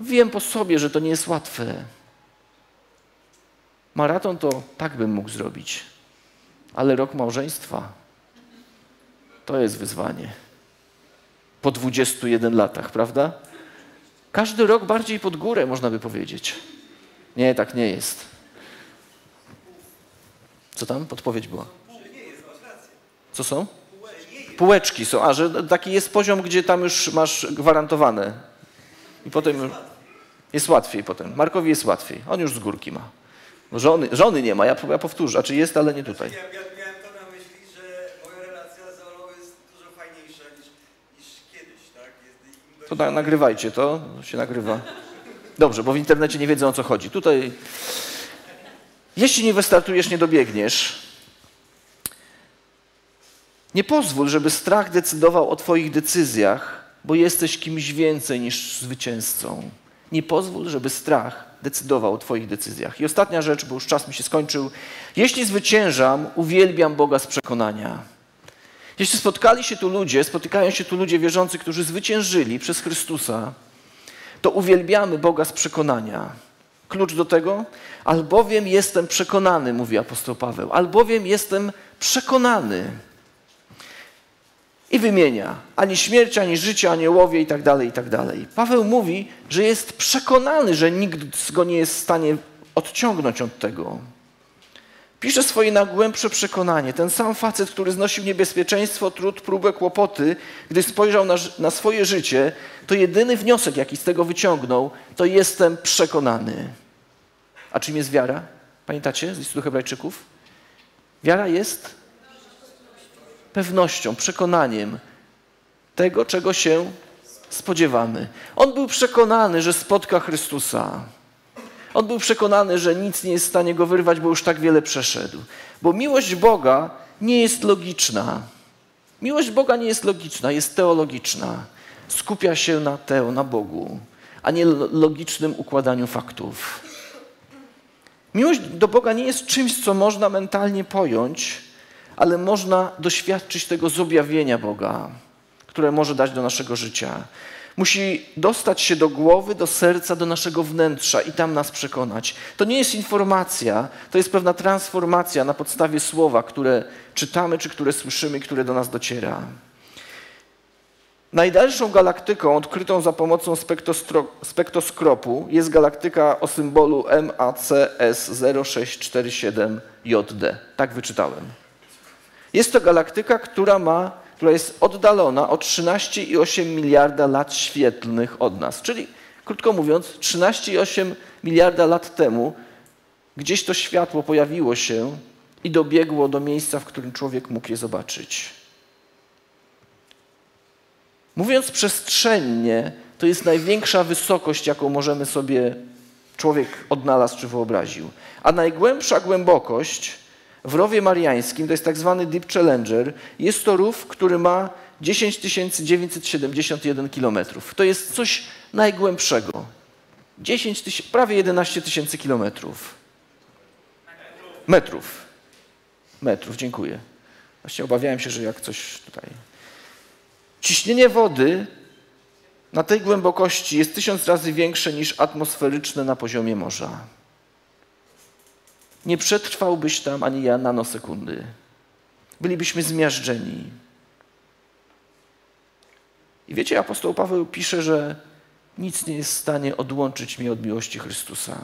Wiem po sobie, że to nie jest łatwe. Maraton to tak bym mógł zrobić, ale rok małżeństwa to jest wyzwanie. Po 21 latach, prawda? Każdy rok bardziej pod górę, można by powiedzieć. Nie, tak nie jest. Co tam? Podpowiedź była. Co są? Półeczki są. A, że taki jest poziom, gdzie tam już masz gwarantowane. I potem jest łatwiej potem. Markowi jest łatwiej. On już z górki ma. Żony, żony nie ma, ja, ja powtórzę. A czy jest, ale nie tutaj. Ja, ja miałem to na myśli, że moja relacja z Olą jest dużo fajniejsza niż, niż kiedyś, tak? Jest, im To na, nagrywajcie to, się nagrywa. Dobrze, bo w internecie nie wiedzą o co chodzi. Tutaj, jeśli nie wystartujesz, nie dobiegniesz. Nie pozwól, żeby strach decydował o Twoich decyzjach, bo jesteś kimś więcej niż zwycięzcą. Nie pozwól, żeby strach decydował o Twoich decyzjach. I ostatnia rzecz, bo już czas mi się skończył. Jeśli zwyciężam, uwielbiam Boga z przekonania. Jeśli spotkali się tu ludzie, spotykają się tu ludzie wierzący, którzy zwyciężyli przez Chrystusa, to uwielbiamy Boga z przekonania. Klucz do tego? Albowiem jestem przekonany, mówi apostoł Paweł, albowiem jestem przekonany. I wymienia ani śmierć, ani życie, aniołowie i tak dalej, i tak dalej. Paweł mówi, że jest przekonany, że nikt go nie jest w stanie odciągnąć od tego. Pisze swoje najgłębsze przekonanie. Ten sam facet, który znosił niebezpieczeństwo, trud, próbę, kłopoty, gdy spojrzał na, na, swoje życie, to jedyny wniosek, jaki z tego wyciągnął, to jestem przekonany. A czym jest wiara? Pamiętacie z listu Hebrajczyków? Wiara jest pewnością, przekonaniem tego, czego się spodziewamy. On był przekonany, że spotka Chrystusa. On był przekonany, że nic nie jest w stanie go wyrwać, bo już tak wiele przeszedł. Bo miłość Boga nie jest logiczna. Miłość Boga nie jest logiczna, jest teologiczna. Skupia się na teo, na Bogu, a nie logicznym układaniu faktów. Miłość do Boga nie jest czymś, co można mentalnie pojąć, ale można doświadczyć tego z objawienia Boga, które może dać do naszego życia. Musi dostać się do głowy, do serca, do naszego wnętrza i tam nas przekonać. To nie jest informacja, to jest pewna transformacja na podstawie słowa, które czytamy, czy które słyszymy, które do nas dociera. Najdalszą galaktyką odkrytą za pomocą spektroskropu jest galaktyka o symbolu MACS 0647JD. Tak wyczytałem. Jest to galaktyka, która ma która jest oddalona o 13,8 miliarda lat świetlnych od nas. Czyli, krótko mówiąc, 13,8 miliarda lat temu gdzieś to światło pojawiło się i dobiegło do miejsca, w którym człowiek mógł je zobaczyć. Mówiąc przestrzennie, to jest największa wysokość, jaką możemy sobie człowiek odnalazł czy wyobraził. A najgłębsza głębokość w rowie mariańskim, to jest tak zwany Deep Challenger, jest to rów, który ma 10 971 km. To jest coś najgłębszego. 10 tyś, prawie 11 tysięcy kilometrów. Metrów. Metrów, dziękuję. Właśnie obawiałem się, że jak coś tutaj. Ciśnienie wody na tej głębokości jest tysiąc razy większe niż atmosferyczne na poziomie morza nie przetrwałbyś tam ani ja nanosekundy. Bylibyśmy zmiażdżeni. I wiecie, apostoł Paweł pisze, że nic nie jest w stanie odłączyć mnie od miłości Chrystusa.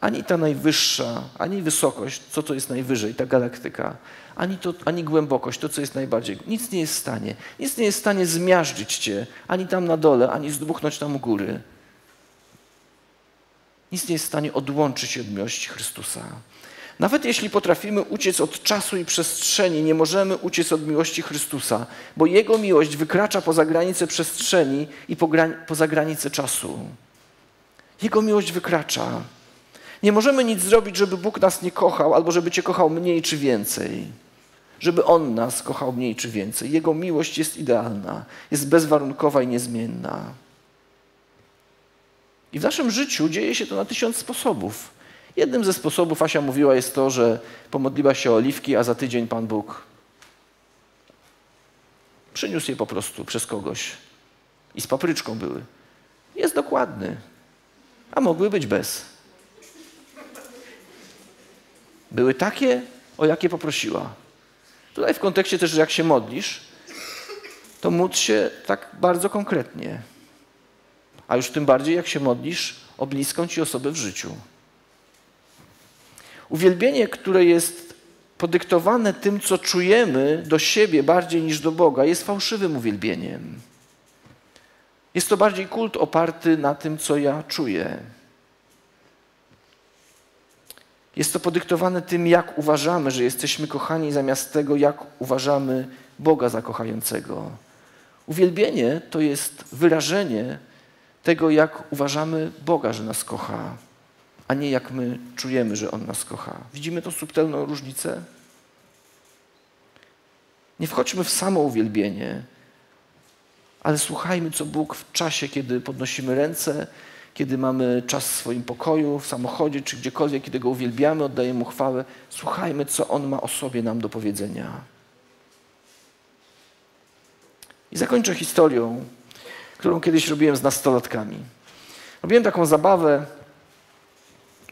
Ani ta najwyższa, ani wysokość, co to jest najwyżej, ta galaktyka, ani, to, ani głębokość, to co jest najbardziej. Nic nie jest w stanie. Nic nie jest w stanie zmiażdżyć cię, ani tam na dole, ani zdmuchnąć tam u góry. Nic nie jest w stanie odłączyć miłości Chrystusa. Nawet jeśli potrafimy uciec od czasu i przestrzeni, nie możemy uciec od miłości Chrystusa, bo Jego miłość wykracza poza granice przestrzeni i poza granice czasu. Jego miłość wykracza. Nie możemy nic zrobić, żeby Bóg nas nie kochał, albo żeby Cię kochał mniej czy więcej. Żeby On nas kochał mniej czy więcej. Jego miłość jest idealna, jest bezwarunkowa i niezmienna. I w naszym życiu dzieje się to na tysiąc sposobów. Jednym ze sposobów, Asia mówiła, jest to, że pomodliła się o oliwki, a za tydzień Pan Bóg przyniósł je po prostu przez kogoś. I z papryczką były. Jest dokładny. A mogły być bez. Były takie, o jakie poprosiła. Tutaj w kontekście też, że jak się modlisz, to módl się tak bardzo konkretnie a już tym bardziej jak się modlisz o bliską ci osobę w życiu. Uwielbienie, które jest podyktowane tym, co czujemy do siebie bardziej niż do Boga, jest fałszywym uwielbieniem. Jest to bardziej kult oparty na tym, co ja czuję. Jest to podyktowane tym, jak uważamy, że jesteśmy kochani, zamiast tego, jak uważamy Boga za kochającego. Uwielbienie to jest wyrażenie tego, jak uważamy Boga, że nas kocha, a nie jak my czujemy, że On nas kocha. Widzimy tą subtelną różnicę? Nie wchodźmy w samo uwielbienie, ale słuchajmy, co Bóg w czasie, kiedy podnosimy ręce, kiedy mamy czas w swoim pokoju, w samochodzie czy gdziekolwiek, kiedy Go uwielbiamy, oddajemy Mu chwałę, słuchajmy, co On ma o sobie nam do powiedzenia. I zakończę historią, którą kiedyś robiłem z nastolatkami. Robiłem taką zabawę,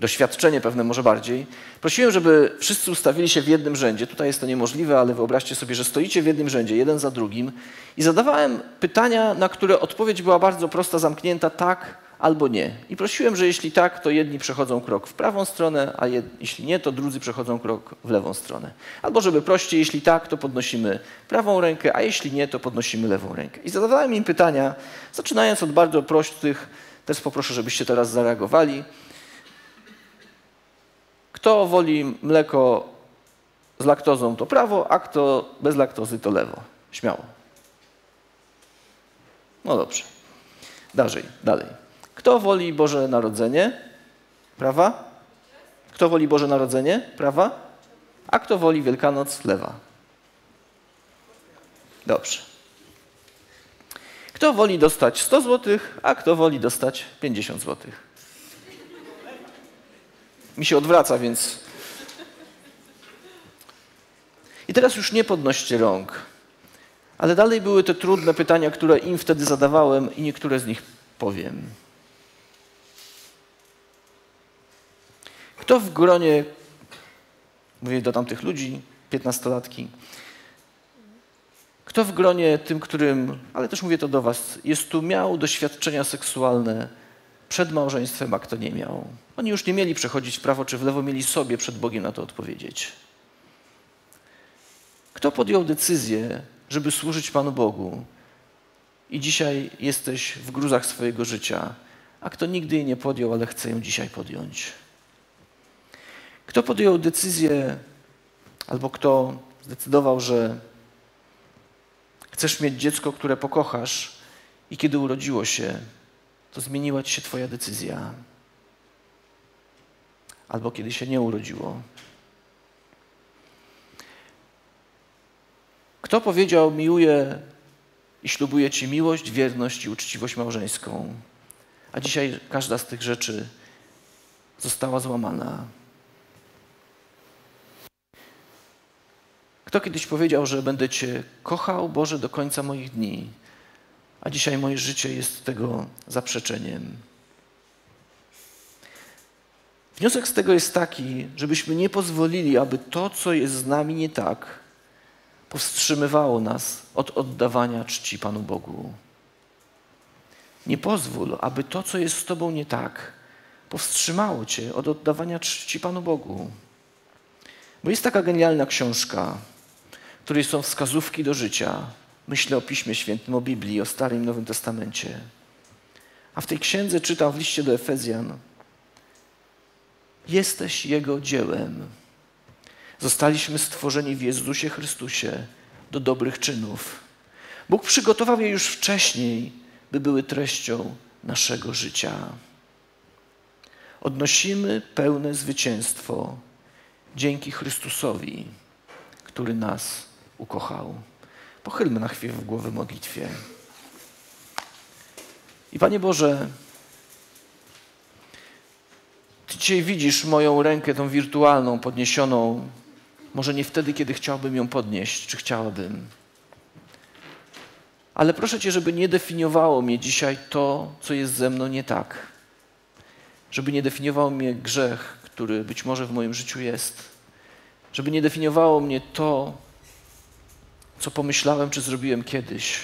doświadczenie pewne może bardziej. Prosiłem, żeby wszyscy ustawili się w jednym rzędzie. Tutaj jest to niemożliwe, ale wyobraźcie sobie, że stoicie w jednym rzędzie, jeden za drugim i zadawałem pytania, na które odpowiedź była bardzo prosta, zamknięta tak albo nie. I prosiłem, że jeśli tak, to jedni przechodzą krok w prawą stronę, a jeśli nie, to drudzy przechodzą krok w lewą stronę. Albo żeby prościej, jeśli tak, to podnosimy prawą rękę, a jeśli nie, to podnosimy lewą rękę. I zadawałem im pytania, zaczynając od bardzo prostych, też poproszę, żebyście teraz zareagowali. Kto woli mleko z laktozą, to prawo, a kto bez laktozy, to lewo. Śmiało. No dobrze. Dalej, dalej. Kto woli Boże Narodzenie? Prawa? Kto woli Boże Narodzenie? Prawa? A kto woli Wielkanoc? Lewa. Dobrze. Kto woli dostać 100 zł, a kto woli dostać 50 zł? Mi się odwraca, więc. I teraz już nie podnoście rąk. Ale dalej były te trudne pytania, które im wtedy zadawałem, i niektóre z nich powiem. Kto w gronie, mówię do tamtych ludzi, piętnastolatki, kto w gronie tym, którym, ale też mówię to do Was, jest tu miał doświadczenia seksualne przed małżeństwem, a kto nie miał? Oni już nie mieli przechodzić w prawo czy w lewo, mieli sobie przed Bogiem na to odpowiedzieć. Kto podjął decyzję, żeby służyć Panu Bogu i dzisiaj jesteś w gruzach swojego życia, a kto nigdy jej nie podjął, ale chce ją dzisiaj podjąć? Kto podjął decyzję, albo kto zdecydował, że chcesz mieć dziecko, które pokochasz, i kiedy urodziło się, to zmieniła ci się Twoja decyzja. Albo kiedy się nie urodziło. Kto powiedział, miłuję i ślubuję Ci miłość, wierność i uczciwość małżeńską, a dzisiaj każda z tych rzeczy została złamana. Kto kiedyś powiedział, że będę Cię kochał, Boże, do końca moich dni, a dzisiaj moje życie jest tego zaprzeczeniem. Wniosek z tego jest taki, żebyśmy nie pozwolili, aby to, co jest z nami nie tak, powstrzymywało nas od oddawania czci Panu Bogu. Nie pozwól, aby to, co jest z Tobą nie tak, powstrzymało Cię od oddawania czci Panu Bogu. Bo jest taka genialna książka, w której są wskazówki do życia. Myślę o Piśmie Świętym, o Biblii, o Starym i Nowym Testamencie. A w tej księdze czytam w liście do Efezjan: Jesteś Jego dziełem. Zostaliśmy stworzeni w Jezusie Chrystusie do dobrych czynów. Bóg przygotował je już wcześniej, by były treścią naszego życia. Odnosimy pełne zwycięstwo dzięki Chrystusowi, który nas ukochał. Pochylmy na chwilę w głowę modlitwie. I Panie Boże, Ty dzisiaj widzisz moją rękę, tą wirtualną, podniesioną. Może nie wtedy, kiedy chciałbym ją podnieść, czy chciałabym. Ale proszę Cię, żeby nie definiowało mnie dzisiaj to, co jest ze mną nie tak. Żeby nie definiował mnie grzech, który być może w moim życiu jest. Żeby nie definiowało mnie to, co pomyślałem, czy zrobiłem kiedyś.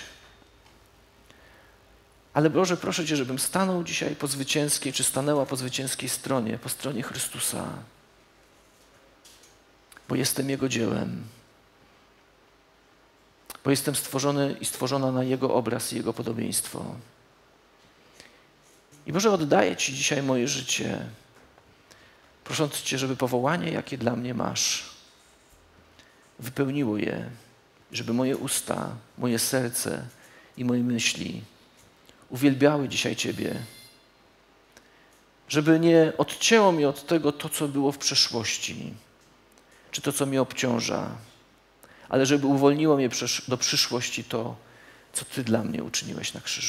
Ale Boże, proszę Cię, żebym stanął dzisiaj po zwycięskiej, czy stanęła po zwycięskiej stronie, po stronie Chrystusa. bo jestem Jego dziełem. Bo jestem stworzony i stworzona na Jego obraz i Jego podobieństwo. I Boże, oddaję Ci dzisiaj moje życie, prosząc Cię, żeby powołanie, jakie dla mnie masz, wypełniło je, żeby moje usta, moje serce i moje myśli uwielbiały dzisiaj Ciebie, żeby nie odcięło mnie od tego to, co było w przeszłości, czy to, co mnie obciąża, ale żeby uwolniło mnie do przyszłości to, co Ty dla mnie uczyniłeś na krzyżu.